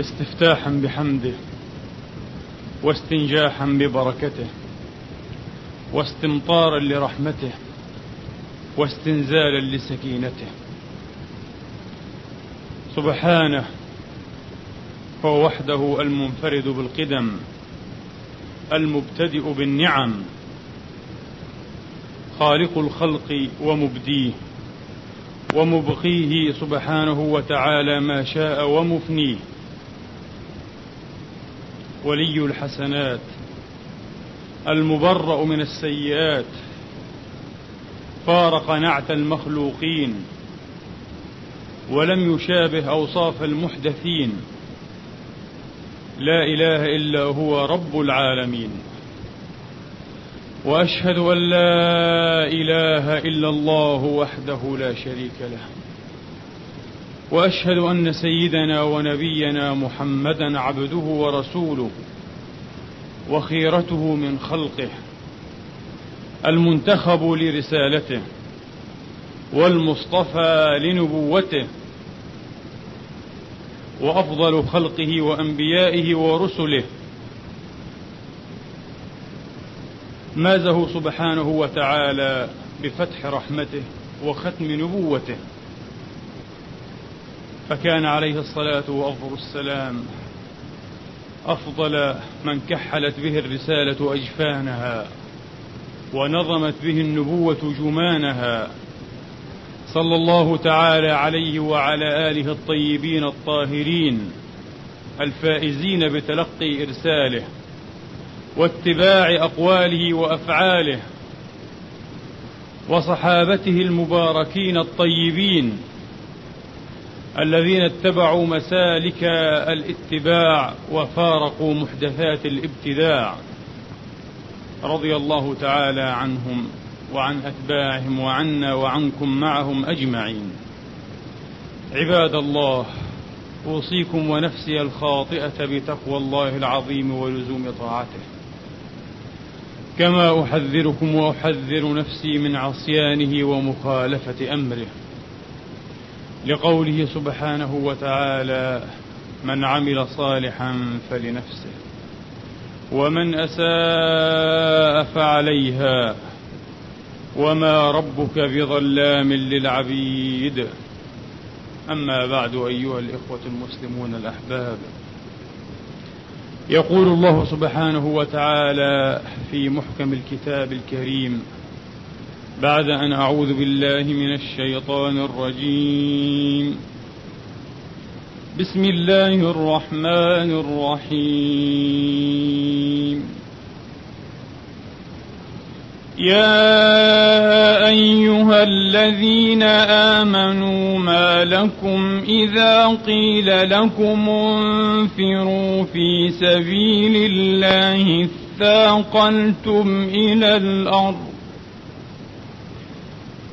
استفتاحا بحمده واستنجاحا ببركته واستمطارا لرحمته واستنزالا لسكينته. سبحانه هو وحده المنفرد بالقدم المبتدئ بالنعم خالق الخلق ومبديه ومبقيه سبحانه وتعالى ما شاء ومفنيه. ولي الحسنات المبرأ من السيئات فارق نعت المخلوقين ولم يشابه أوصاف المحدثين. لا إله إلا هو رب العالمين. وأشهد أن لا إله إلا الله وحده لا شريك له. وأشهد أن سيدنا ونبينا محمدا عبده ورسوله وخيرته من خلقه المنتخب لرسالته والمصطفى لنبوته وأفضل خلقه وأنبيائه ورسله. مازه سبحانه وتعالى بفتح رحمته وختم نبوته. فكان عليه الصلاة وأفضل السلام أفضل من كحلت به الرسالة أجفانها ونظمت به النبوة جمانها صلى الله تعالى عليه وعلى آله الطيبين الطاهرين الفائزين بتلقي إرساله واتباع أقواله وأفعاله وصحابته المباركين الطيبين الذين اتبعوا مسالك الاتباع وفارقوا محدثات الابتداع رضي الله تعالى عنهم وعن أتباعهم وعنا وعنكم معهم أجمعين. عباد الله أوصيكم ونفسي الخاطئة بتقوى الله العظيم ولزوم طاعته. كما أحذركم وأحذر نفسي من عصيانه ومخالفة أمره. لقوله سبحانه وتعالى من عمل صالحا فلنفسه ومن أساء فعليها وما ربك بظلام للعبيد. أما بعد أيها الإخوة المسلمون الأحباب يقول الله سبحانه وتعالى في محكم الكتاب الكريم بعد أن أعوذ بالله من الشيطان الرجيم. بسم الله الرحمن الرحيم. يا أيها الذين آمنوا ما لكم إذا قيل لكم انفروا في سبيل الله اثاقلتم إلى الأرض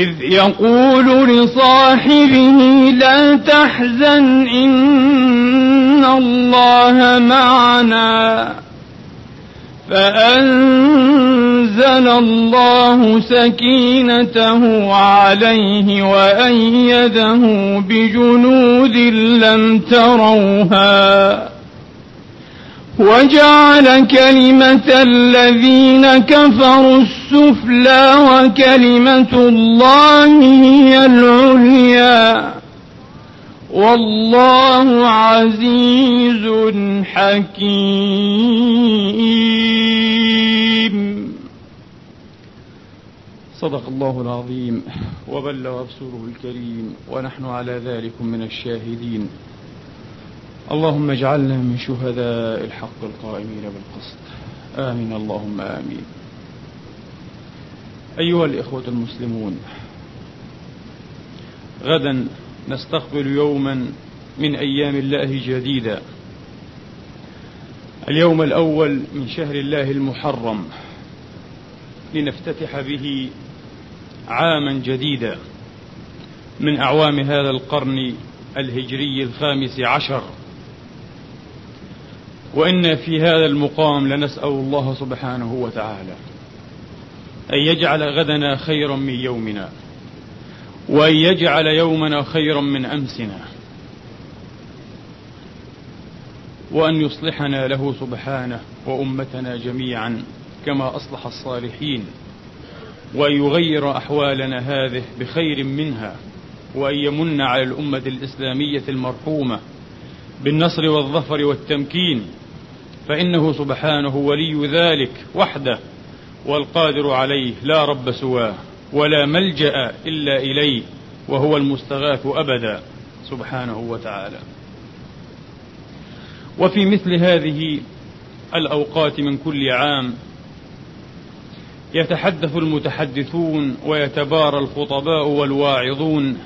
إذ يقول لصاحبه لا تحزن إن الله معنا. فأنزل الله سكينته عليه وأيده بجنود لم تروها. وجعل كلمة الذين كفروا السفلى وكلمة الله هي العليا. والله عزيز حكيم. صدق الله العظيم. وبلغ رسوله الكريم. ونحن على ذلك من الشاهدين. اللهم اجعلنا من شهداء الحق القائمين بالقسط. آمين. اللهم آمين. أيها الإخوة المسلمون غدا نستقبل يوما من أيام الله جديدا. اليوم الأول من شهر الله المحرم. لنفتتح به عاما جديدا من أعوام هذا القرن الهجري الخامس عشر. وإن في هذا المقام لنسأل الله سبحانه وتعالى أن يجعل غدنا خيرا من يومنا وأن يجعل يومنا خيرا من أمسنا وأن يصلحنا له سبحانه وأمتنا جميعا كما أصلح الصالحين وأن يغير أحوالنا هذه بخير منها وأن يمن على الأمة الإسلامية المرحومة بالنصر والظفر والتمكين فإنه سبحانه ولي ذلك وحده والقادر عليه لا رب سواه ولا ملجأ إلا إليه وهو المستغاث أبدا سبحانه وتعالى. وفي مثل هذه الأوقات من كل عام يتحدث المتحدثون ويتبارى الخطباء والواعظون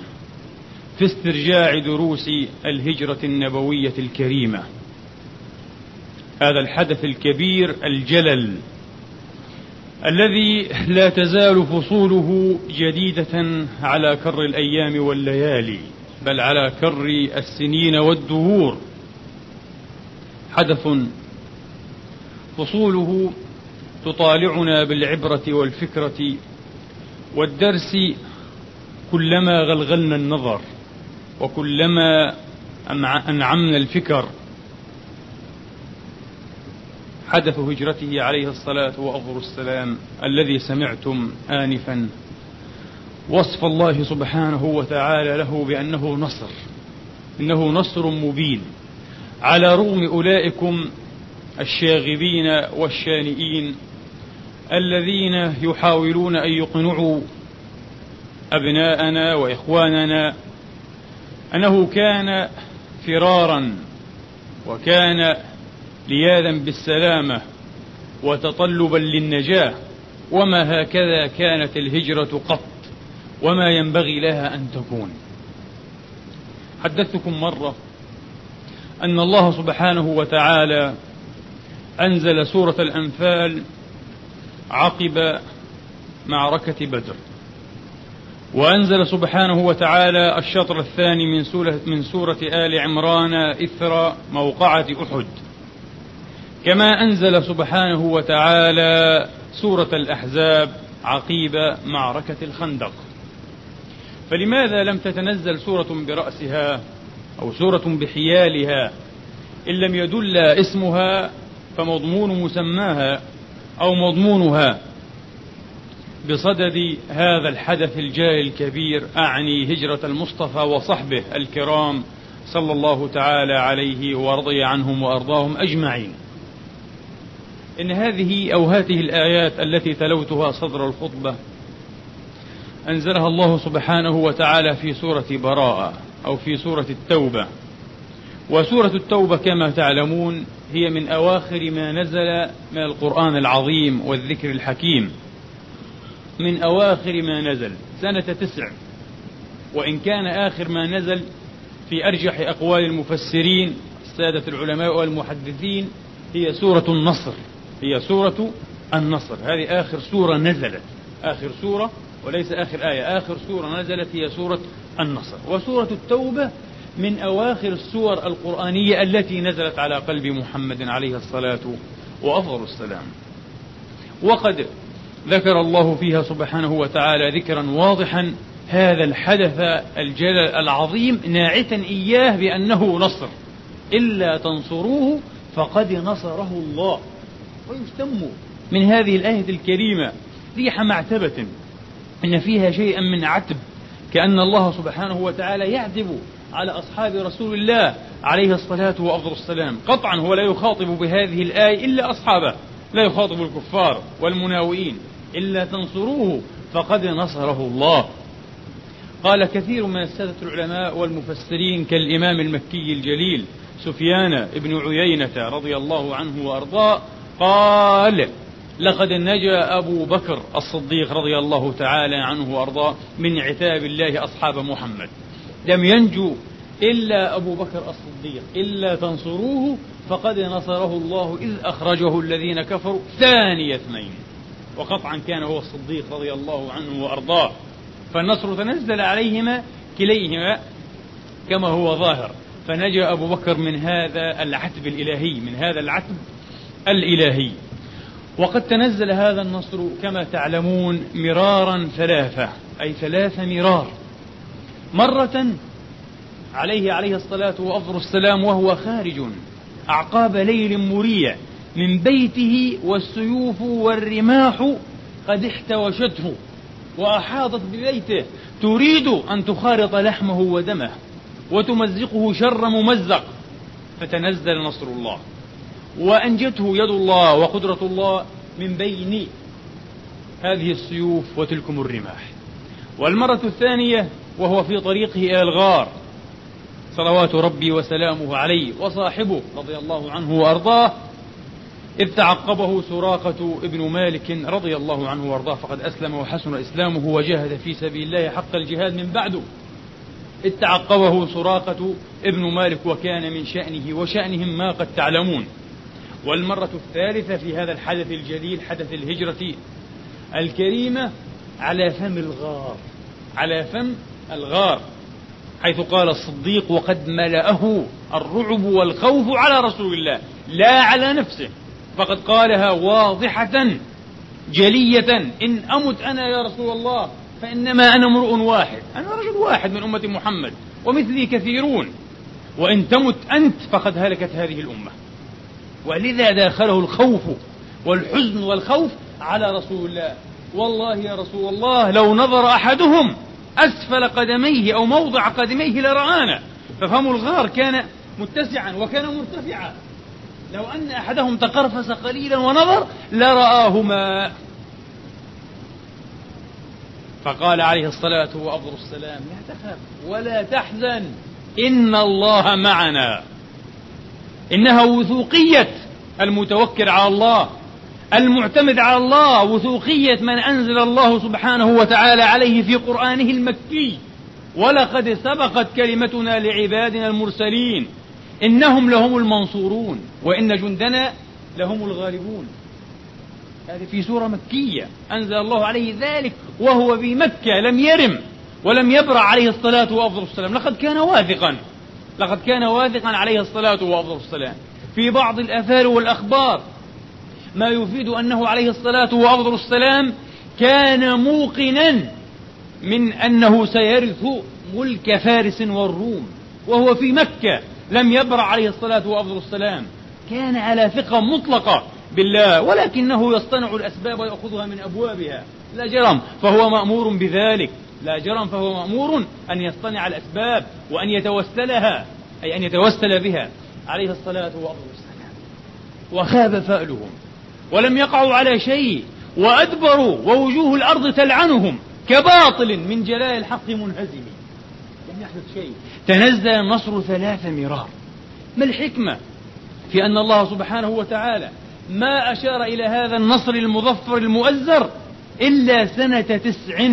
في استرجاع دروس الهجرة النبوية الكريمة. هذا الحدث الكبير الجلل الذي لا تزال فصوله جديدة على كر الأيام والليالي بل على كر السنين والدهور. حدث فصوله تطالعنا بالعبرة والفكرة والدرس كلما غلغلنا النظر وكلما أنعمنا الفكر. حدث هجرته عليه الصلاة وأفضل السلام الذي سمعتم آنفا. وصف الله سبحانه وتعالى له بأنه نصر إنه نصر مبين على رغم أولئكم الشاغبين والشانئين الذين يحاولون أن يقنعوا أبناءنا وإخواننا أنه كان فرارا وكان لياذا بالسلامة وتطلبا للنجاة وما هكذا كانت الهجرة قط وما ينبغي لها أن تكون. حدثتكم مرة أن الله سبحانه وتعالى أنزل سورة الأنفال عقب معركة بدر. وأنزل سبحانه وتعالى الشطر الثاني من سورة, من سورة آل عمران إثر موقعة أحد. كما أنزل سبحانه وتعالى سورة الأحزاب عقيب معركة الخندق. فلماذا لم تتنزل سورة برأسها أو سورة بحيالها إن لم يدل اسمها فمضمون مسماها أو مضمونها بصدد هذا الحدث الجاي الكبير أعني هجرة المصطفى وصحبه الكرام صلى الله تعالى عليه ورضي عنهم وأرضاهم أجمعين. إن هذه أو هذه الآيات التي تلوتها صدر الخطبة أنزلها الله سبحانه وتعالى في سورة براءة أو في سورة التوبة. وسورة التوبة كما تعلمون هي من أواخر ما نزل من القرآن العظيم والذكر الحكيم. من أواخر ما نزل. سنة تسع. وإن كان آخر ما نزل في أرجح أقوال المفسرين السادة العلماء والمحدثين هي سورة النصر. هي سورة النصر. هذه آخر سورة نزلت. آخر سورة وليس آخر آية. آخر سورة نزلت هي سورة النصر. وسورة التوبة من أواخر السور القرآنية التي نزلت على قلب محمد عليه الصلاة وأفضل السلام. وقد ذكر الله فيها سبحانه وتعالى ذكرا واضحا هذا الحدث الجلل العظيم ناعتا إياه بأنه نصر. إلا تنصروه فقد نصره الله. ويشتم من هذه الآية الكريمة ريح معتبة. إن فيها شيئا من عتب كأن الله سبحانه وتعالى يعتب على أصحاب رسول الله عليه الصلاة وأفضل السلام قطعا هو لا يخاطب بهذه الآية إلا أصحابه لا يخاطب الكفار والمناوئين. إلا تنصروه فقد نصره الله. قال كثير من السادة العلماء والمفسرين كالإمام المكي الجليل سفيان بن عيينة رضي الله عنه وأرضاه قال لقد نجا أبو بكر الصديق رضي الله تعالى عنه وأرضاه من عتاب الله أصحاب محمد. لم ينجو إلا أبو بكر الصديق إلا تنصروه فقد نصره الله إذ أخرجه الذين كفروا ثاني اثنين. وقطعا كان هو الصديق رضي الله عنه وأرضاه. فالنصر تنزل عليهما كليهما كما هو ظاهر. فنجا أبو بكر من هذا العتب الإلهي من هذا العتب الإلهي. وقد تنزل هذا النصر كما تعلمون مرارا ثلاثة أي ثلاث مرار. مرة عليه عليه الصلاة وأفضل السلام وهو خارج أعقاب ليل مريع من بيته والسيوف والرماح قد احتوشته وأحاطت ببيته. تريد أن تخارط لحمه ودمه وتمزقه شر ممزق. فتنزل نصر الله. وأنجته يد الله وقدرة الله من بين هذه السيوف وتلكم الرماح. والمرة الثانية وهو في طريقه إلى الغار. صلوات ربي وسلامه عليه وصاحبه رضي الله عنه وأرضاه. إذ تعقبه سراقة ابن مالك رضي الله عنه وأرضاه. فقد أسلم وحسن إسلامه وجاهد في سبيل الله حق الجهاد من بعده. إذ تعقبه سراقة ابن مالك وكان من شأنه وشأنهم ما قد تعلمون. والمرة الثالثة في هذا الحدث الجليل حدث الهجرة الكريمة على فم الغار على فم الغار حيث قال الصديق وقد ملأه الرعب والخوف على رسول الله لا على نفسه فقد قالها واضحة جلية إن أمت أنا يا رسول الله فإنما أنا امرؤ واحد أنا رجل واحد من أمة محمد ومثلي كثيرون وإن تمت أنت فقد هلكت هذه الأمة. ولذا داخله الخوف والحزن والخوف على رسول الله. والله يا رسول الله لو نظر أحدهم أسفل قدميه أو موضع قدميه لرآنا ففم الغار كان متسعا وكان مرتفعا. لو أن أحدهم تقرفس قليلا ونظر لرآهما. فقال عليه الصلاة وأفضل السلام لا تخف ولا تحزن إن الله معنا. إنها وثوقية المتوكل على الله المعتمد على الله وثوقية من أنزل الله سبحانه وتعالى عليه في قرآنه المكي. ولقد سبقت كلمتنا لعبادنا المرسلين إنهم لهم المنصورون وإن جندنا لهم الغالبون. هذه في سورة مكية أنزل الله عليه ذلك وهو في مكة لم يرم ولم يبرع عليه الصلاة وأفضل السلام. لقد كان واثقا. لقد كان واثقا عليه الصلاة وأفضل السلام في بعض الآثار والأخبار ما يفيد أنه عليه الصلاة وأفضل السلام كان موقنا من أنه سيرث ملك فارس والروم وهو في مكة لم يبرع عليه الصلاة وأفضل السلام كان على ثقة مطلقة بالله ولكنه يصطنع الأسباب ويأخذها من أبوابها. لا جرم فهو مأمور بذلك. لا جرم فهو مأمور أن يصطنع الأسباب وأن يتوسلها أي أن يتوسل بها. عليه الصلاة والسلام. وخاب فألهم ولم يقعوا على شيء وأدبروا ووجوه الأرض تلعنهم كباطل من جلاء الحق منهزم. لم يحدث شيء. تنزل النصر ثلاث مرار. ما الحكمة في أن الله سبحانه وتعالى ما أشار إلى هذا النصر المظفر المؤزر إلا سنة تسع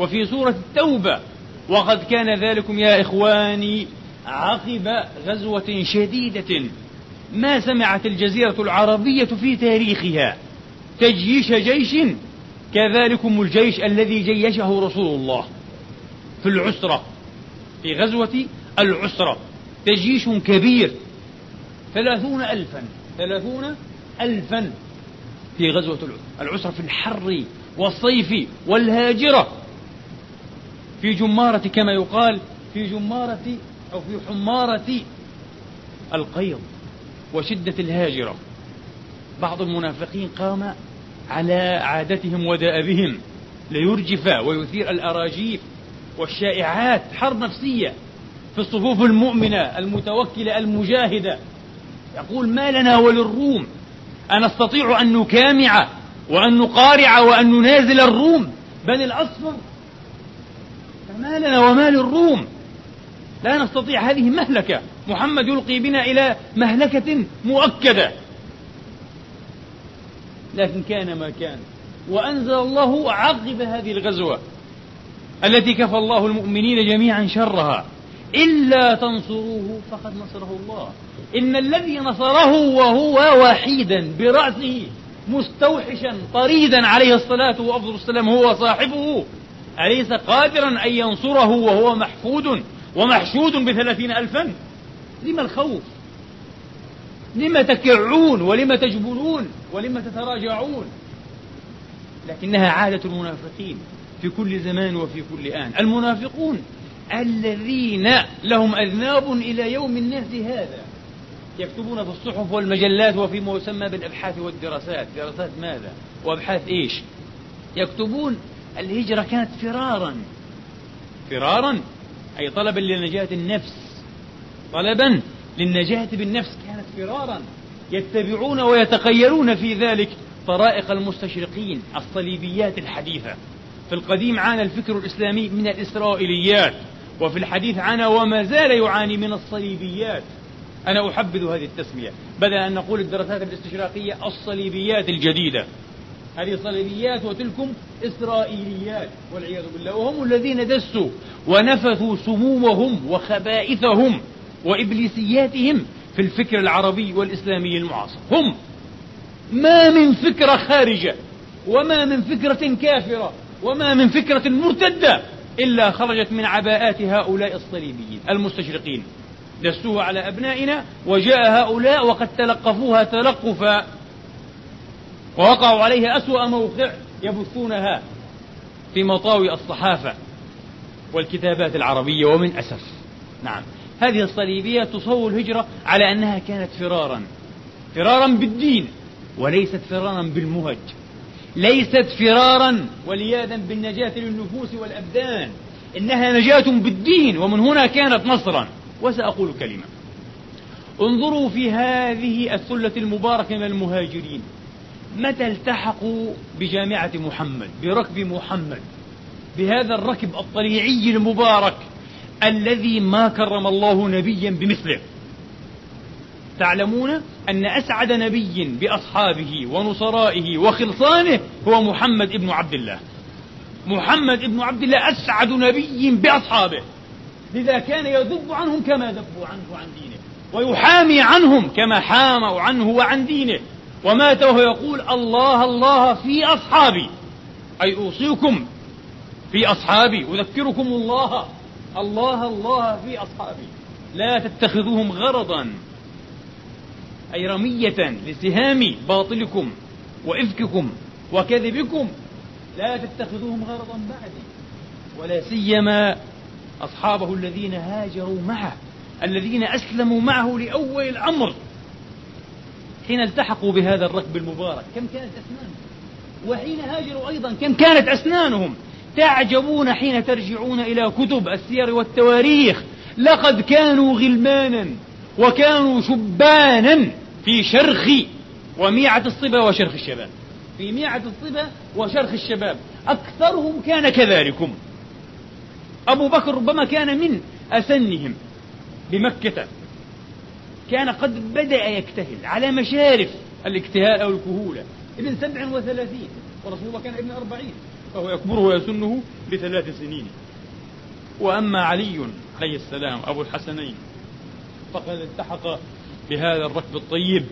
وفي سورة التوبة وقد كان ذلكم يا إخواني عقب غزوة شديدة. ما سمعت الجزيرة العربية في تاريخها؟ تجيش جيش؟ كذلكم الجيش الذي جيشه رسول الله. في العسرة في غزوة العسرة تجيش كبير. ثلاثون ألفا ثلاثون ألفا. في غزوة العسرة في الحر والصيف والهاجرة. في جمارة كما يقال في جمارة أو في حمارة القيض وشدة الهاجرة. بعض المنافقين قام على عادتهم ودأبهم ليرجف ويثير الأراجيف والشائعات حرب نفسية في الصفوف المؤمنة المتوكلة المجاهدة. يقول ما لنا وللروم أنستطيع أن نكامع وأن نقارع وأن ننازل الروم بني الأصفر فما لنا وما للروم لا نستطيع هذه مهلكة. محمد يلقي بنا إلى مهلكة مؤكدة. لكن كان ما كان. وأنزل الله عقب هذه الغزوة التي كفى الله المؤمنين جميعا شرها. إلا تنصروه فقد نصره الله. إن الذي نصره وهو وحيدا برأسه مستوحشا طريدا عليه الصلاة وأفضل السلام هو صاحبه. أليس قادرا أن ينصره وهو محفود ومحشود بثلاثين ألفا؟ لما الخوف؟ لم تكعون ولم تجبنون ولم تتراجعون؟ لكنها عادة المنافقين في كل زمان وفي كل آن. المنافقون الذين لهم أذناب إلى يوم الناس هذا يكتبون في الصحف والمجلات وفيما يسمى بالأبحاث والدراسات. دراسات ماذا؟ وأبحاث إيش؟ يكتبون الهجرة كانت فرارا. فرارا؟ أي طلبا لنجاة النفس. طلبا للنجاة بالنفس كانت فرارا. يتبعون ويتخيلون في ذلك طرائق المستشرقين الصليبيات الحديثة. في القديم عانى الفكر الإسلامي من الإسرائيليات وفي الحديث عانى وما زال يعاني من الصليبيات. أنا أحبذ هذه التسمية بدل أن نقول الدراسات الاستشراقية الصليبيات الجديدة. هذه صليبيات وتلكم إسرائيليات والعياذ بالله. وهم الذين دسوا ونفثوا سمومهم وخبائثهم وإبليسياتهم في الفكر العربي والإسلامي المعاصر. هم ما من فكرة خارجة وما من فكرة كافرة وما من فكرة مرتدة إلا خرجت من عباءات هؤلاء الصليبيين المستشرقين. دسوها على أبنائنا وجاء هؤلاء وقد تلقفوها تلقفا ووقعوا عليها أسوأ موقع يبثونها في مطاوي الصحافة والكتابات العربية ومن أسف نعم. هذه الصليبية تصور الهجرة على أنها كانت فرارا فرارا بالدين وليست فرارا بالمهج ليست فرارا ولياذا بالنجاة للنفوس والأبدان. إنها نجاة بالدين ومن هنا كانت نصرا. وسأقول كلمة. انظروا في هذه الثلة المباركة من المهاجرين. متى التحقوا بجامعة محمد بركب محمد بهذا الركب الطليعي المبارك الذي ما كرم الله نبيا بمثله؟ تعلمون أن أسعد نبي بأصحابه ونصرائه وخلصانه هو محمد ابن عبد الله. محمد ابن عبد الله أسعد نبي بأصحابه. لذا كان يذب عنهم كما ذبوا عنه وعن دينه ويحامي عنهم كما حاموا عنه وعن دينه. ومات وهو يقول الله الله في أصحابي. أي أوصيكم في أصحابي أذكركم الله. الله الله في أصحابي. لا تتخذوهم غرضا. أي رمية لسهام باطلكم وإفككم وكذبكم. لا تتخذوهم غرضا بعدي ولا سيما أصحابه الذين هاجروا معه الذين أسلموا معه لأول الأمر. حين التحقوا بهذا الركب المبارك. كم كانت أسنانهم؟ وحين هاجروا أيضا كم كانت أسنانهم؟ تعجبون حين ترجعون إلى كتب السير والتواريخ. لقد كانوا غلمانا وكانوا شبانا في شرخ وميعة الصبا وشرخ الشباب. في ميعة الصبا وشرخ الشباب. أكثرهم كان كذلكم. أبو بكر ربما كان من أسنهم بمكة. كان قد بدأ يكتهل على مشارف الاكتهال أو الكهولة. ابن سبع وثلاثين ورسول الله كان ابن أربعين فهو يكبره ويسنه بثلاث سنين. وأما علي عليه السلام أبو الحسنين فقد التحق بهذا الركب الطيب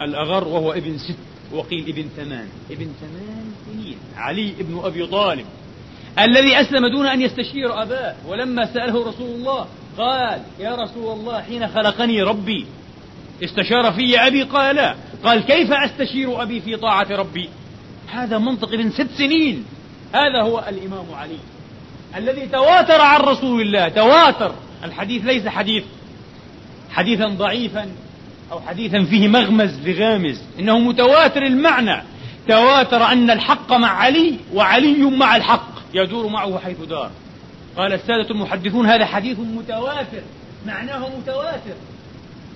الأغر وهو ابن ست وقيل ابن ثمان. ابن ثمان سنين. علي ابن أبي طالب الذي أسلم دون أن يستشير أباه. ولما سأله رسول الله قال يا رسول الله حين خلقني ربي استشار في أبي قال لا قال كيف أستشير أبي في طاعة ربي؟ هذا منطق ابن ست سنين. هذا هو الإمام علي الذي تواتر عن رسول الله تواتر. الحديث ليس حديث حديثا ضعيفا أو حديثا فيه مغمز لغامز إنه متواتر المعنى. تواتر أن الحق مع علي وعلي مع الحق يدور معه حيث دار. قال السادة المحدثون هذا حديث متواتر معناه متواتر.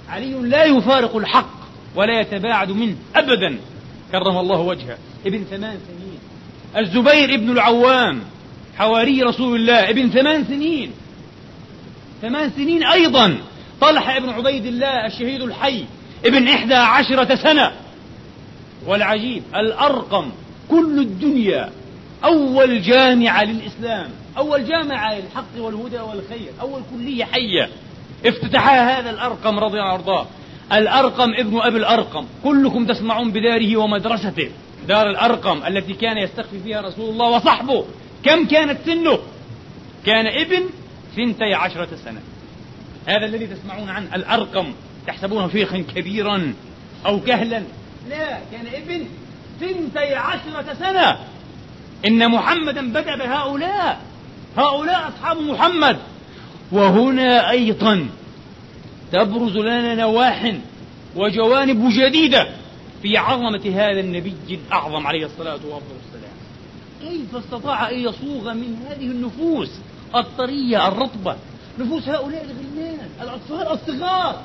علي لا يفارق الحق ولا يتباعد منه أبدا. كرم الله وجهه. ابن ثمان سنين. الزبير ابن العوام حواري رسول الله ابن ثمان سنين. ثمان سنين أيضا. طلحة ابن عبيد الله الشهيد الحي ابن إحدى عشرة سنة. والعجيب الأرقم كل الدنيا أول جامعة للإسلام أول جامعة للحق والهدى والخير أول كلية حية. افتتحها هذا الأرقم رضي الله عنه الأرقم ابن أبي الأرقم. كلكم تسمعون بداره ومدرسته. دار الأرقم التي كان يستخفي فيها رسول الله وصحبه. كم كانت سنه؟ كان ابن ثنتي عشرة سنة. هذا الذي تسمعون عنه الأرقم. تحسبونه شيخا كبيرا أو كهلا. لا كان ابن ثنتي عشرة سنة. إن محمدا بدأ بهؤلاء. هؤلاء أصحاب محمد. وهنا أيضا تبرز لنا نواح وجوانب جديدة في عظمة هذا النبي الأعظم عليه الصلاة والسلام. كيف استطاع أن يصوغ من هذه النفوس الطرية الرطبة؟ نفوس هؤلاء الغلمان الأطفال الصغار.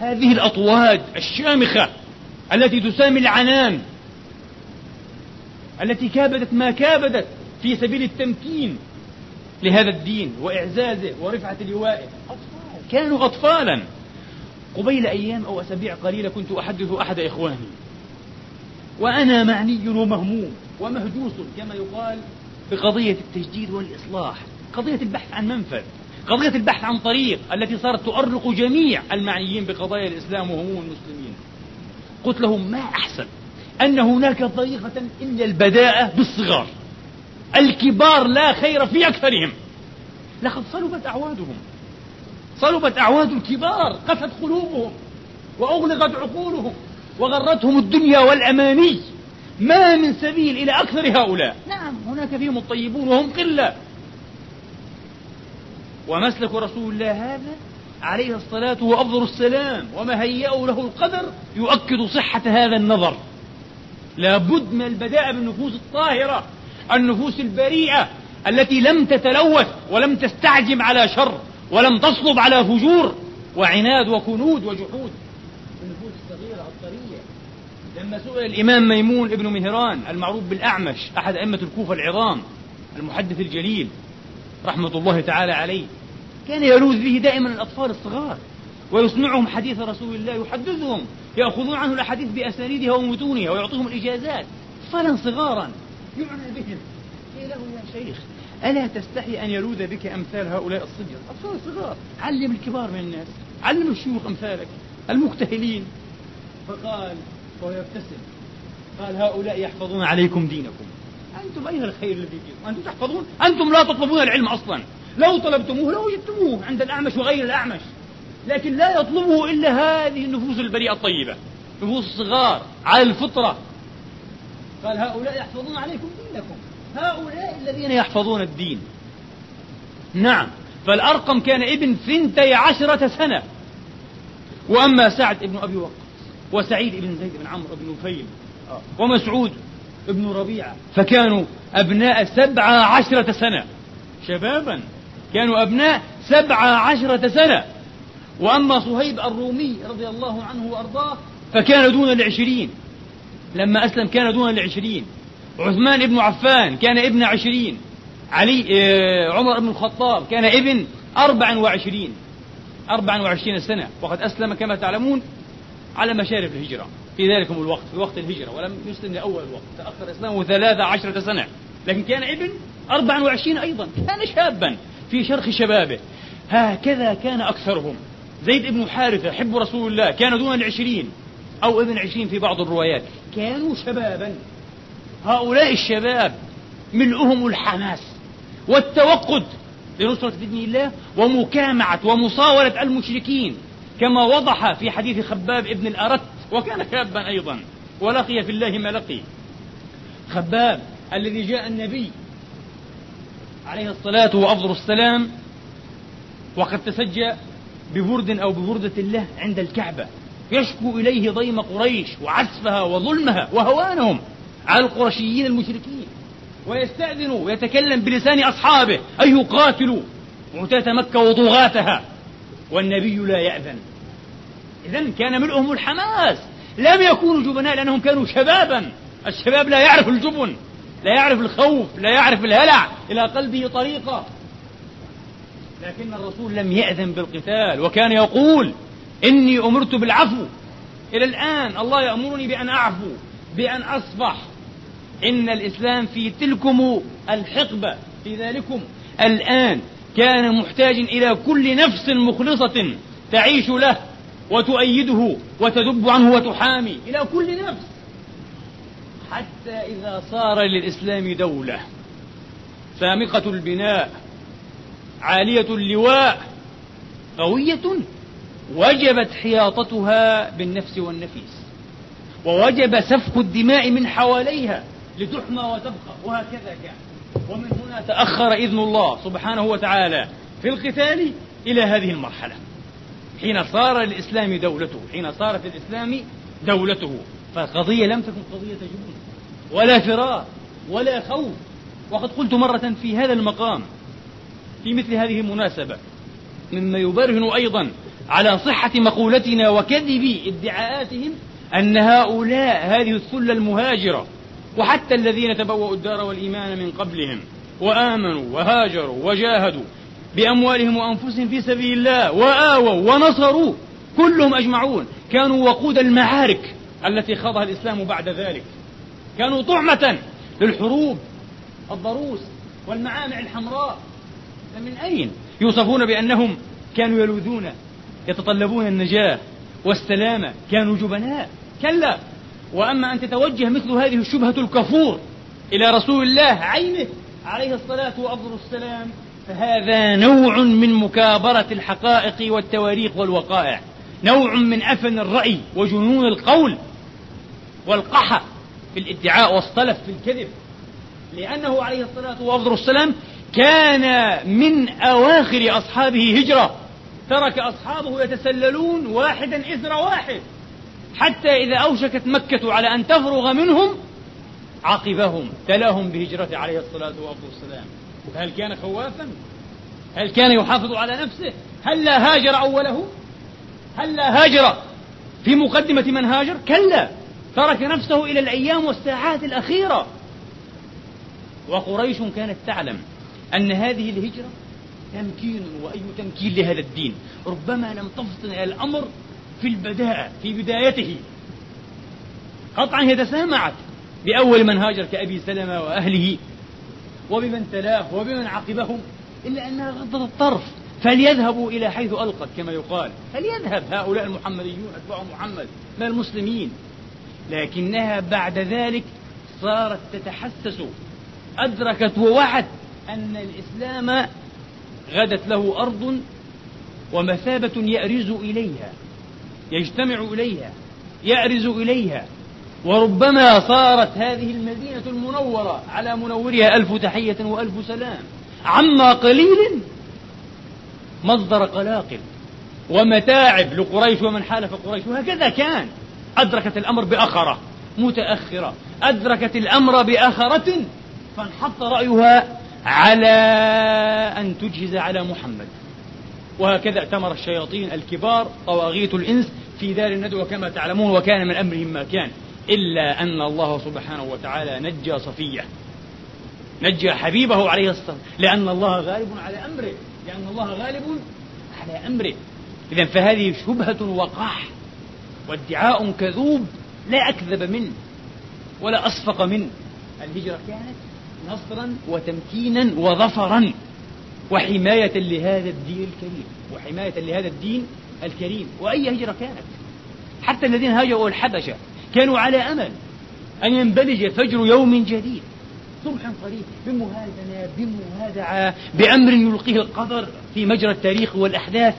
هذه الأطواد الشامخة التي تسامي العنان التي كابدت ما كابدت في سبيل التمكين لهذا الدين وإعزازه ورفعة لوائه أطفال كانوا أطفالا. قبيل أيام أو أسابيع قليلة كنت أحدث أحد إخواني. وأنا معني ومهموم ومهدوس كما يقال بقضية التجديد والإصلاح قضية البحث عن منفذ قضية البحث عن طريق التي صارت تؤرق جميع المعنيين بقضايا الإسلام وهموم المسلمين. قلت لهم ما أحسن أن هناك طريقة إلا البداءة بالصغار. الكبار لا خير في أكثرهم. لقد صلبت أعوادهم. صلبت أعواد الكبار قست قلوبهم وأغلقت عقولهم وغرتهم الدنيا والأماني. ما من سبيل إلى أكثر هؤلاء. نعم. هناك فيهم الطيبون وهم قلة. ومسلك رسول الله هذا عليه الصلاة وأفضل السلام وما هيأه له القدر يؤكد صحة هذا النظر. لابد من البداء بالنفوس الطاهرة. النفوس البريئة التي لم تتلوث ولم تستعجم على شر ولم تصلب على فجور وعناد وكنود وجحود. النفوس الصغيرة الطرية. لما سئل الإمام ميمون ابن مهران المعروف بالأعمش أحد أئمة الكوفة العظام المحدث الجليل رحمة الله تعالى عليه كان يلوذ به دائما الأطفال الصغار ويسمعهم حديث رسول الله يحدثهم يأخذون عنه الأحاديث بأسانيدها ومتونها ويعطيهم الإجازات. أطفالا صغارا. يعنى بهم. قيل له يا شيخ ألا تستحي أن يلوذ بك أمثال هؤلاء الصبية أطفال صغار علم الكبار من الناس علم الشيوخ أمثالك المكتهلين فقال وهو يبتسم قال هؤلاء يحفظون عليكم دينكم. أنتم أين الخير الذي فيكم؟ أنتم تحفظون؟ أنتم لا تطلبون العلم أصلا. لو طلبتموه لوجدتموه عند الأعمش وغير الأعمش. لكن لا يطلبه إلا هذه النفوس البريئة الطيبة نفوس الصغار على الفطرة. قال هؤلاء يحفظون عليكم دينكم. هؤلاء الذين يحفظون الدين. نعم. فالأرقم كان ابن ثنتي عشرة سنة. وأما سعد ابن أبي وقاص وسعيد بن زيد بن عمرو بن نفيل ومسعود ابن ربيعة فكانوا أبناء سبعة عشرة سنة. شبابا كانوا أبناء سبعة عشرة سنة. وأما صهيب الرومي رضي الله عنه وأرضاه فكان دون العشرين. لما أسلم كان دون العشرين. عثمان بن عفان كان ابن عشرين. علي آه، عمر بن الخطاب كان ابن أربع وعشرين. أربع وعشرين سنة. وقد أسلم كما تعلمون على مشارف الهجرة. في ذلكم الوقت في وقت الهجرة ولم يسلم لأول الوقت تأخر إسلامه ثلاثة عشرة سنة. لكن كان ابن أربع وعشرين أيضا. كان شابا في شرخ شبابه. هكذا كان أكثرهم. زيد بن حارثة حب رسول الله كان دون العشرين. أو ابن عشرين في بعض الروايات. كانوا شبابا. هؤلاء الشباب ملؤهم الحماس والتوقد لنصرة دين الله ومكامعة ومصاولة المشركين كما وضح في حديث خباب ابن الأرت وكان شابا أيضا ولقي في الله ما لقي. خباب الذي جاء النبي عليه الصلاة وأفضل السلام وقد تسجى ببرد أو ببردة الله عند الكعبة. يشكو إليه ضيم قريش وعسفها وظلمها وهوانهم على القرشيين المشركين. ويستأذن ويتكلم بلسان أصحابه. أن يقاتلوا معتاة مكة وطغاتها والنبي لا يأذن. إذا كان ملؤهم الحماس. لم يكونوا جبناء لأنهم كانوا شبابا. الشباب لا يعرف الجبن لا يعرف الخوف لا يعرف الهلع إلى قلبه طريقة. لكن الرسول لم يأذن بالقتال. وكان يقول إني أمرت بالعفو. إلى الآن الله يأمرني بأن أعفو بأن أصفح إن الإسلام في تلكم الحقبة. في ذلكم. الآن كان محتاجا إلى كل نفس مخلصة تعيش له وتؤيده وتدب عنه وتحامي. إلى كل نفس. حتى إذا صار للإسلام دولة. سامقة البناء. عالية اللواء. قوية. وجبت حياطتها بالنفس والنفيس. ووجب سفك الدماء من حواليها لتحمى وتبقى وهكذا كان. ومن هنا تأخر إذن الله سبحانه وتعالى في القتال إلى هذه المرحلة. حين صار الإسلام دولته حين صارت الإسلام دولته. فالقضية لم تكن قضية جبن ولا فرار ولا خوف. وقد قلت مرة في هذا المقام في مثل هذه المناسبة مما يبرهن أيضا على صحة مقولتنا وكذب ادعاءاتهم أن هؤلاء هذه الثلة المهاجرة وحتى الذين تبوأوا الدار والإيمان من قبلهم وآمنوا وهاجروا وجاهدوا بأموالهم وأنفسهم في سبيل الله وآووا ونصروا كلهم أجمعون كانوا وقود المعارك التي خاضها الإسلام بعد ذلك كانوا طعمة للحروب الضروس والمعامع الحمراء فمن أين يوصفون بأنهم كانوا يلوذون يتطلبون النجاة والسلامة كانوا جبناء. كلا. وأما أن تتوجه مثل هذه الشبهة الكفور إلى رسول الله عينه عليه الصلاة وأفضل السلام فهذا نوع من مكابرة الحقائق والتواريخ والوقائع. نوع من أفن الرأي وجنون القول والقحة في الادعاء والصلف في الكذب. لأنه عليه الصلاة وأفضل السلام كان من أواخر أصحابه هجرة. ترك أصحابه يتسللون واحدا إثر واحد حتى إذا أوشكت مكة على أن تفرغ منهم عقبهم تلاهم بهجرته عليه الصلاة والسلام هل كان خوافا؟ هل كان يحافظ على نفسه؟ هل لا هاجر أوله؟ هل لا هاجر في مقدمة من هاجر؟ كلا ترك نفسه إلى الأيام والساعات الأخيرة وقريش كانت تعلم أن هذه الهجرة تمكين وأي تمكين لهذا الدين. ربما لم تفطن إلى الأمر في البداءة في بدايته. قطعا هي تسامعت بأول من هاجر كأبي سلمة وأهله وبمن تلاه وبمن عقبهم إلا أنها غضت الطرف. فليذهبوا إلى حيث ألقت كما يقال. فليذهب هؤلاء المحمديون أتباع محمد من المسلمين. لكنها بعد ذلك صارت تتحسس. أدركت ووعت أن الإسلام غدت له أرض ومثابة يأرز إليها يجتمع إليها يأرز إليها. وربما صارت هذه المدينة المنورة على منورها ألف تحية وألف سلام. عما قليل مصدر قلاقل ومتاعب لقريش ومن حالف قريش. وهكذا كان. أدركت الأمر بأخرة متأخرة. أدركت الأمر بأخرة فانحط رأيها على أن تجهز على محمد. وهكذا ائتمر الشياطين الكبار طواغيت الإنس في دار الندوة كما تعلمون وكان من أمرهم ما كان إلا أن الله سبحانه وتعالى نجى صفية نجى حبيبه عليه الصلاة لأن الله غالب على أمره لأن الله غالب على أمره. إذا فهذه شبهة وقاح وادعاء كذوب لا أكذب منه ولا أصفق منه. الهجرة كانت نصرا وتمكينا وظفرا. وحماية لهذا الدين الكريم. وحماية لهذا الدين الكريم. وأي هجرة كانت. حتى الذين هاجروا الحبشة كانوا على أمل أن ينبلج فجر يوم جديد. صبح قريب. بمهادنة بمهادعة بأمر يلقيه القدر في مجرى التاريخ والأحداث.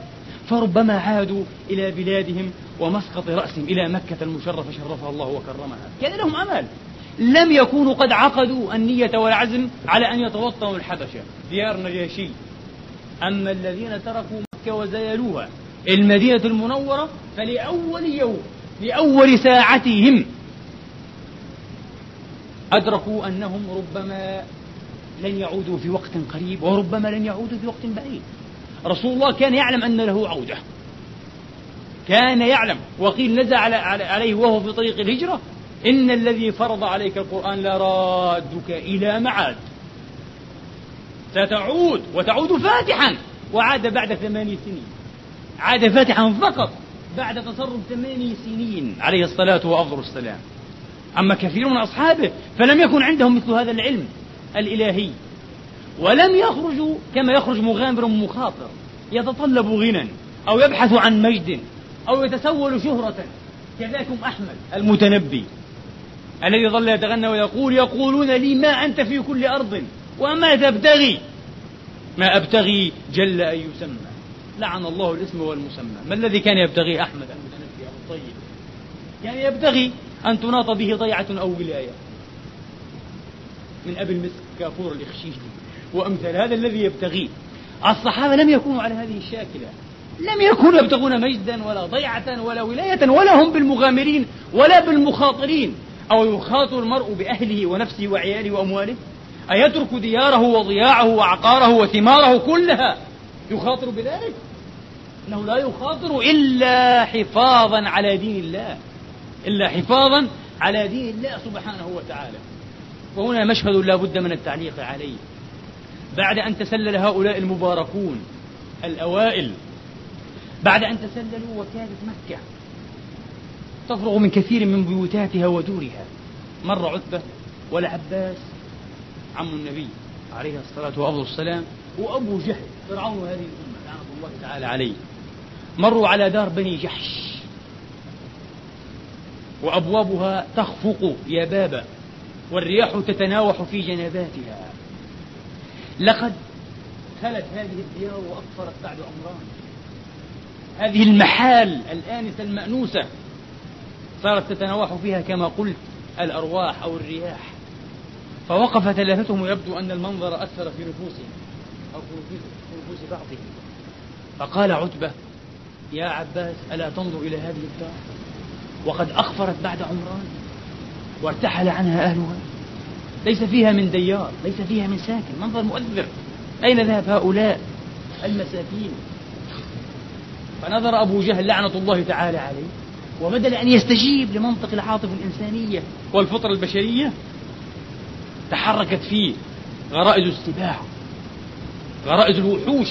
فربما عادوا إلى بلادهم ومسقط رأسهم إلى مكة المشرفة شرفها الله وكرمها. كان لهم أمل. لم يكونوا قد عقدوا النية والعزم على أن يتوطنوا الحبشة. ديار نجاشي. أما الذين تركوا مكة وزيلوها المدينة المنورة فلأول يوم لأول ساعتهم أدركوا أنهم ربما لن يعودوا في وقت قريب وربما لن يعودوا في وقت بعيد. رسول الله كان يعلم أن له عودة. كان يعلم. وقيل نزل عليه وهو في طريق الهجرة. إن الذي فرض عليك القرآن لرادك إلى معاد. ستعود وتعود فاتحا. وعاد بعد ثماني سنين. عاد فاتحا فقط بعد تصرف ثماني سنين. عليه الصلاة وأفضل السلام. أما كثير من أصحابه فلم يكن عندهم مثل هذا العلم الإلهي. ولم يخرجوا كما يخرج مغامر مخاطر. يتطلب غنى أو يبحث عن مجد أو يتسول شهرة. كذاكم أحمد المتنبي. الذي ظل يتغنى ويقول يقولون لي ما أنت في كل أرض وما تبتغي. ما أبتغي جل أن يسمى. لعن الله الاسم والمسمى. ما الذي كان يبتغي أحمد؟ المتنبي الطيب يعني يبتغي أن تناط به ضيعة أو ولاية. من أبي المسك كافور الإخشيشي وأمثال هذا الذي يبتغيه الصحابة لم يكونوا على هذه الشاكلة. لم يكونوا يبتغون مجدا ولا ضيعة ولا ولاية ولا هم بالمغامرين ولا بالمخاطرين. أو يخاطر المرء بأهله ونفسه وعياله وأمواله؟ أيترك دياره وضياعه وعقاره وثماره كلها يخاطر بذلك؟ أنه لا يخاطر إلا حفاظا على دين الله. إلا حفاظا على دين الله سبحانه وتعالى. وهنا مشهد لا بد من التعليق عليه. بعد أن تسلل هؤلاء المباركون الأوائل بعد أن تسللوا وكادت مكة تفرغ من كثير من بيوتاتها ودورها. مر عتبة والعباس عم النبي عليه الصلاة والسلام وأبو جهل فرعون هذه الأمة لعنة الله تعالى عليه. مروا على دار بني جحش. وأبوابها تخفق يا بابا والرياح تتناوح في جنباتها. لقد خلت هذه الديار وأقفرت بعد عمران. هذه المحال الآنسة المأنوسة صارت تتناوح فيها كما قلت الأرواح أو الرياح. فوقف ثلاثتهم ويبدو أن المنظر أثر في نفوسهم أو في نفوس بعضهم. فقال عتبة يا عباس ألا تنظر إلى هذه الدار؟ وقد أخفرت بعد عمران وارتحل عنها أهلها. ليس فيها من ديار ليس فيها من ساكن. منظر مؤثر أين ذهب هؤلاء المساكين؟ فنظر أبو جهل لعنة الله تعالى عليه. وبدل أن يستجيب لمنطق العاطفة الإنسانية والفطرة البشرية تحركت فيه غرائز السباع غرائز الوحوش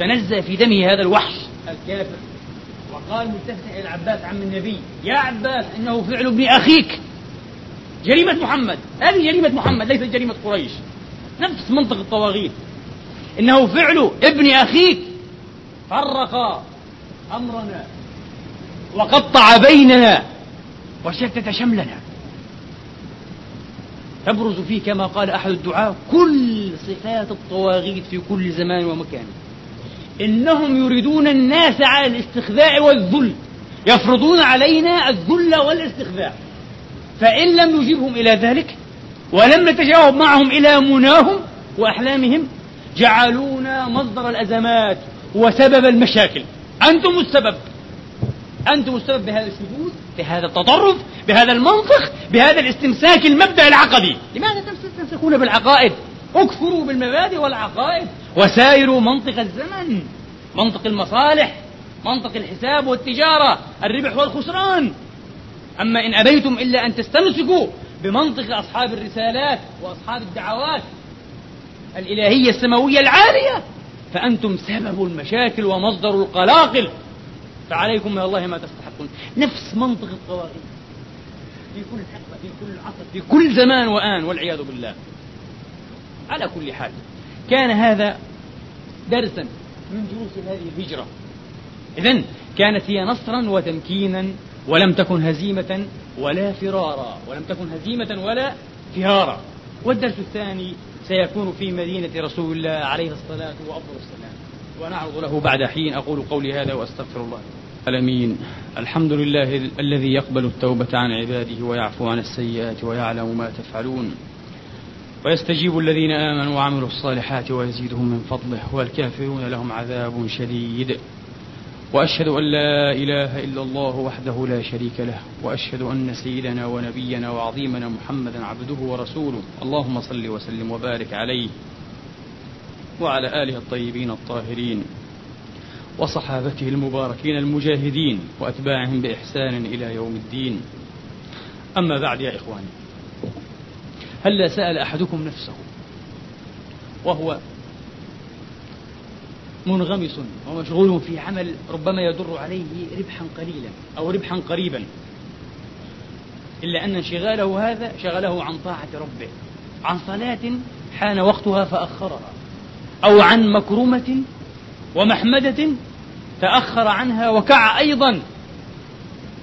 تنزه في دمه هذا الوحش الكافر. وقال إلى العباس عم النبي يا عباس إنه فعل ابن أخيك جريمة محمد. هذه جريمة محمد ليست جريمة قريش. نفس منطق الطواغيت. إنه فعل ابن أخيك فرق أمرنا. وقطع بيننا وشتت شملنا. تبرز فيه كما قال أحد الدعاة كل صفات الطواغيت في كل زمان ومكان. إنهم يريدون الناس على الاستخذاع والذل يفرضون علينا الذل والاستخذاع فإن لم نجيبهم إلى ذلك ولم نتجاوب معهم إلى مناهم وأحلامهم جعلونا مصدر الأزمات وسبب المشاكل. أنتم السبب. أنتم السبب بهذا الشذوذ بهذا التطرف بهذا المنطق بهذا الاستمساك المبدأ العقدي. لماذا تستمسكون بالعقائد؟ اكفروا بالمبادئ والعقائد. وسايروا منطق الزمن منطق المصالح منطق الحساب والتجارة الربح والخسران. أما إن أبيتم إلا أن تستمسكوا بمنطق أصحاب الرسالات وأصحاب الدعوات الإلهية السماوية العالية فأنتم سبب المشاكل ومصدر القلاقل. فعليكم من الله ما تستحقون. نفس منطق الطواغيت في كل حقبة في كل عصر في كل زمان وآن والعياذ بالله. على كل حال كان هذا درسا من دروس هذه الهجرة. إذا كانت هي نصرا وتمكينا ولم تكن هزيمة ولا فرارا ولم تكن هزيمة ولا فرارا والدرس الثاني سيكون في مدينة رسول الله عليه الصلاة وأفضل السلام ونعرض له بعد حين أقول قولي هذا وأستغفر الله. الأمين. الحمد لله الذي يقبل التوبة عن عباده ويعفو عن السيئات ويعلم ما تفعلون. ويستجيب الذين آمنوا وعملوا الصالحات ويزيدهم من فضله والكافرون لهم عذاب شديد. وأشهد أن لا إله إلا الله وحده لا شريك له وأشهد أن سيدنا ونبينا وعظيمنا محمدا عبده ورسوله. اللهم صل وسلم وبارك عليه. وعلى آله الطيبين الطاهرين وصحابته المباركين المجاهدين وأتباعهم بإحسان إلى يوم الدين. أما بعد يا اخواني هلا سأل أحدكم نفسه وهو منغمس ومشغول في عمل ربما يضر عليه ربحا قليلا أو ربحا قريبا إلا أن انشغاله هذا شغله عن طاعة ربه عن صلاة حان وقتها فأخرها. أو عن مكرمة ومحمدة تأخر عنها وكع أيضا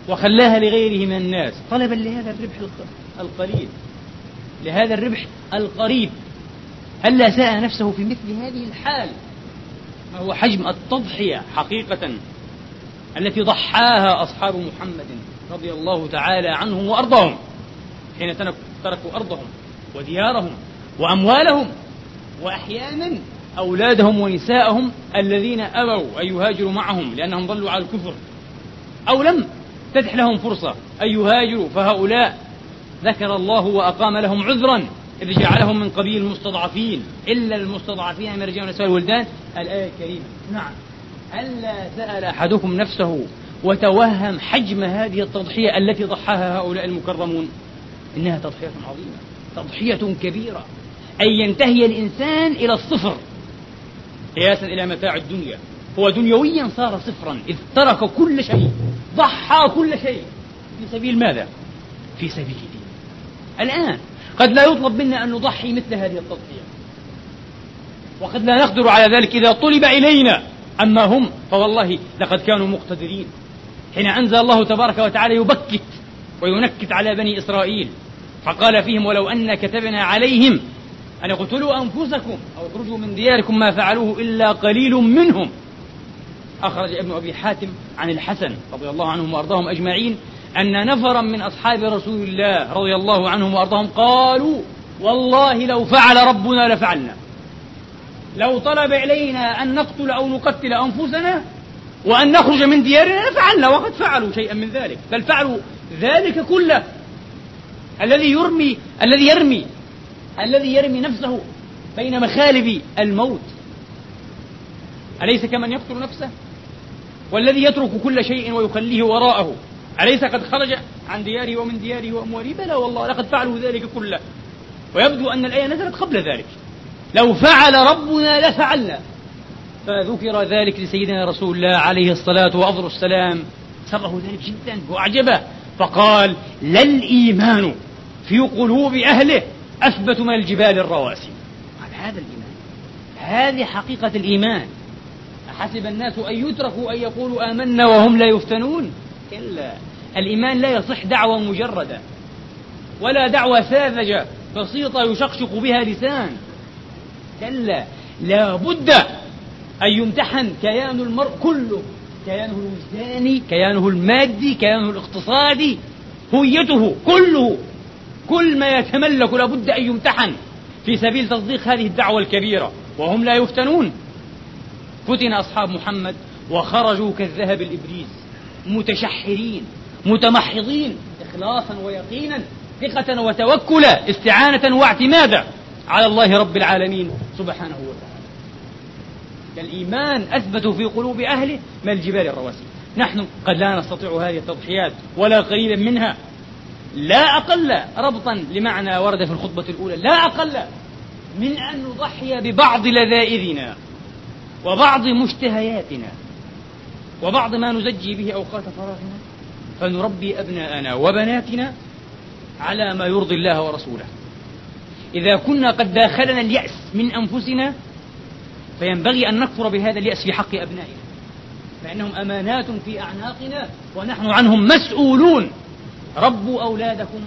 وخلاها لغيره من الناس. طلبا لهذا الربح القليل لهذا الربح القريب. هلا ساء نفسه في مثل هذه الحال؟ ما هو حجم التضحية حقيقة التي ضحاها أصحاب محمد رضي الله تعالى عنهم وأرضهم حين تركوا أرضهم وديارهم وأموالهم وأحيانا أولادهم ونساءهم الذين أبوا أن يهاجروا معهم لأنهم ظلوا على الكفر أو لم تتح لهم فرصة أن يهاجروا فهؤلاء ذكر الله وأقام لهم عذرا إذ جعلهم من قبيل المستضعفين. إلا المستضعفين من الرجال والنساء والولدان. الآية الكريمة. نعم. ألا سأل أحدكم نفسه وتوهم حجم هذه التضحية التي ضحاها هؤلاء المكرمون؟ إنها تضحية عظيمة تضحية كبيرة أن ينتهي الإنسان إلى الصفر. قياسا إلى متاع الدنيا. هو دنيويا صار صفرا إذ ترك كل شيء ضحى كل شيء. في سبيل ماذا؟ في سبيل دين الآن قد لا يطلب منا أن نضحي مثل هذه التضحية. وقد لا نقدر على ذلك إذا طلب إلينا أما هم فوالله لقد كانوا مقتدرين. حين أنزل الله تبارك وتعالى يبكت وينكت على بني إسرائيل فقال فيهم ولو أن كتبنا عليهم أن اقتلوا أنفسكم أو اخرجوا من دياركم ما فعلوه إلا قليل منهم. أخرج ابن أبي حاتم عن الحسن رضي الله عنهم وأرضاهم أجمعين أن نفرا من أصحاب رسول الله رضي الله عنهم وأرضاهم قالوا والله لو فعل ربنا لفعلنا. لو طلب إلينا أن نقتل أو نقتل أنفسنا وأن نخرج من ديارنا لفعلنا وقد فعلوا شيئا من ذلك. بل فعلوا ذلك كله. الذي يرمي الذي يرمي الذي يرمي نفسه بين مخالب الموت. أليس كمن يقتل نفسه؟ والذي يترك كل شيء ويخليه وراءه. أليس قد خرج عن دياره ومن دياره وأمواله بلى والله لقد فعلوا ذلك كله. ويبدو أن الآية نزلت قبل ذلك. لو فعل ربنا لفعلنا. فذكر ذلك لسيدنا رسول الله عليه الصلاة وأفضل السلام. سره ذلك جدا وأعجبه. فقال لا الإيمان في قلوب أهله أثبت من الجبال الرواسي. قال هذا الإيمان. هذه حقيقة الإيمان. أحسب الناس أن يتركوا أن يقولوا آمنا وهم لا يفتنون؟ كلا الإيمان لا يصح دعوة مجردة. ولا دعوة ساذجة بسيطة يشقشق بها لسان. كلا لا بد أن يمتحن كيان المرء كله. كيانه الوجداني كيانه المادي كيانه الاقتصادي هويته كله. كل ما يتملك لابد أن يمتحن في سبيل تصديق هذه الدعوة الكبيرة وهم لا يفتنون. فتن أصحاب محمد وخرجوا كالذهب الإبريز متشحرين متمحضين إخلاصا ويقينا ثقة وتوكلا استعانة واعتمادا على الله رب العالمين سبحانه وتعالى. الإيمان أثبتوا في قلوب أهله ما الجبال الرواسي. نحن قد لا نستطيع هذه التضحيات ولا قليلا منها. لا أقل ربطا لمعنى ورد في الخطبة الأولى. لا أقل من أن نضحي ببعض لذائذنا وبعض مشتهياتنا وبعض ما نزجي به أوقات فراغنا. فنربي أبناءنا وبناتنا على ما يرضي الله ورسوله. إذا كنا قد داخلنا اليأس من أنفسنا فينبغي أن نكفر بهذا اليأس في حق أبنائنا. فإنهم أمانات في أعناقنا ونحن عنهم مسؤولون. ربوا أولادكم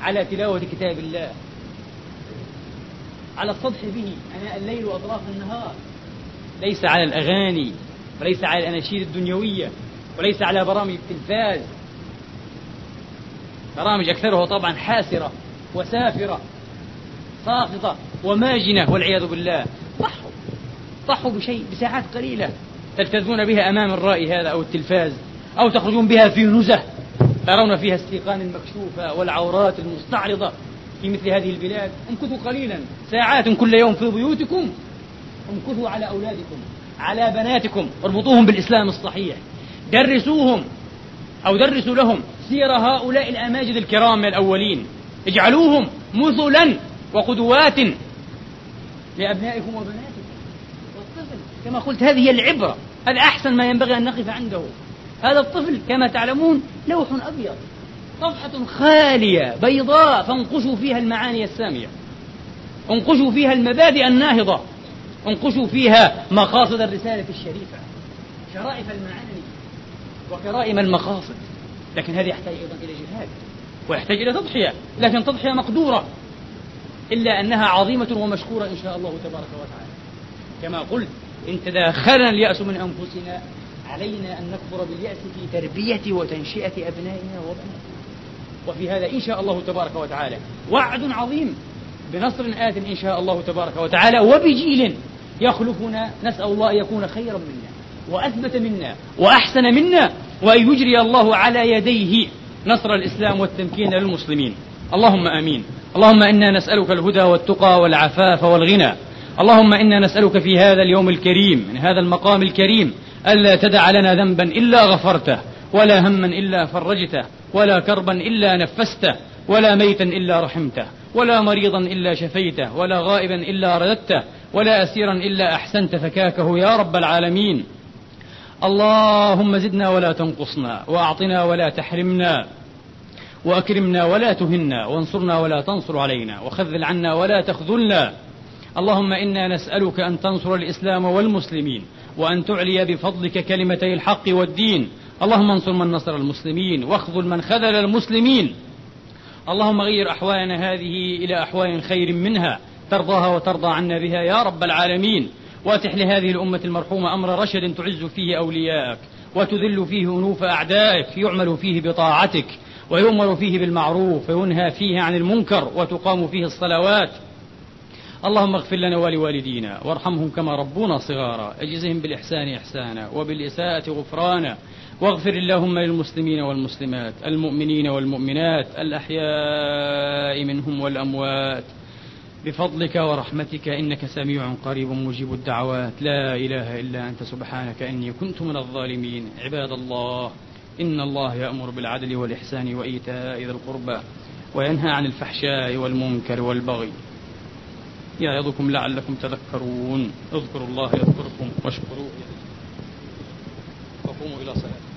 على تلاوة كتاب الله. على السطح به أناء الليل وأطراف النهار. ليس على الأغاني وليس على الأناشيد الدنيوية وليس على برامج التلفاز. برامج أكثرها طبعا حاسرة وسافرة ساقطة وماجنة والعياذ بالله. ضحوا ضحوا بشيء بساعات قليلة تلتذون بها أمام الرأي هذا أو التلفاز أو تخرجون بها في نزه. ترون فيها السيقان المكشوفة والعورات المستعرضة في مثل هذه البلاد. امكثوا قليلا. ساعات كل يوم في بيوتكم. امكثوا على أولادكم على بناتكم. اربطوهم بالإسلام الصحيح. درسوهم أو درسوا لهم سير هؤلاء الأماجد الكرام الأولين. اجعلوهم مثلا وقدوات لأبنائكم وبناتكم. والطفل. كما قلت هذه هي العبرة هذا أحسن ما ينبغي أن نقف عنده. هذا الطفل كما تعلمون لوح أبيض صفحة خالية بيضاء فانقشوا فيها المعاني السامية انقشوا فيها المبادئ الناهضة انقشوا فيها مقاصد الرسالة الشريفة شرائف المعاني وكرائم المقاصد لكن هذا يحتاج أيضا إلى جهاد ويحتاج إلى تضحية لكن تضحية مقدورة إلا أنها عظيمة ومشكورة إن شاء الله تبارك وتعالى. كما قلت إن تداخلنا اليأس من أنفسنا علينا أن نكبر باليأس في تربية وتنشئة أبنائنا وبناتنا. وفي هذا إن شاء الله تبارك وتعالى. وعد عظيم بنصر آت إن شاء الله تبارك وتعالى وبجيل يخلفنا. نسأل الله أن يكون خيرا منا وأثبت منا وأحسن منا وأن يجري الله على يديه نصر الإسلام والتمكين للمسلمين. اللهم آمين. اللهم إنا نسألك الهدى والتقى والعفاف والغنى. اللهم إنا نسألك في هذا اليوم الكريم من هذا المقام الكريم ألا تدع لنا ذنبا إلا غفرته ولا هما إلا فرجته ولا كربا إلا نفسته ولا ميتا إلا رحمته ولا مريضا إلا شفيته ولا غائبا إلا رددته ولا أسيرا إلا أحسنت فكاكه يا رب العالمين. اللهم زدنا ولا تنقصنا وأعطنا ولا تحرمنا وأكرمنا ولا تهنا وانصرنا ولا تنصر علينا وخذل عنا ولا تخذلنا. اللهم إنا نسألك أن تنصر الإسلام والمسلمين وأن تعلي بفضلك كلمتي الحق والدين. اللهم انصر من نصر المسلمين واخذل من خذل المسلمين. اللهم غير أحوالنا هذه إلى أحوال خير منها. ترضاها وترضى عنا بها يا رب العالمين. واتح لهذه الأمة المرحومة أمر رشد تعز فيه أولياءك. وتذل فيه أنوف أعدائك. يعمل فيه بطاعتك. ويؤمر فيه بالمعروف. وينهى فيه عن المنكر. وتقام فيه الصلوات. اللهم اغفر لنا ولوالدينا وارحمهم كما ربونا صغارا. اجزهم بالإحسان إحسانا وبالإساءة غفرانا. واغفر اللهم للمسلمين والمسلمات المؤمنين والمؤمنات الأحياء منهم والأموات. بفضلك ورحمتك إنك سميع قريب مجيب الدعوات. لا إله إلا أنت سبحانك إني كنت من الظالمين. عباد الله إن الله يأمر بالعدل والإحسان وإيتاء ذي القربى وينهى عن الفحشاء والمنكر والبغي. يعظكم لعلكم تذكرون. اذكروا الله يذكركم واشكروه. وقوموا إلى صلاتكم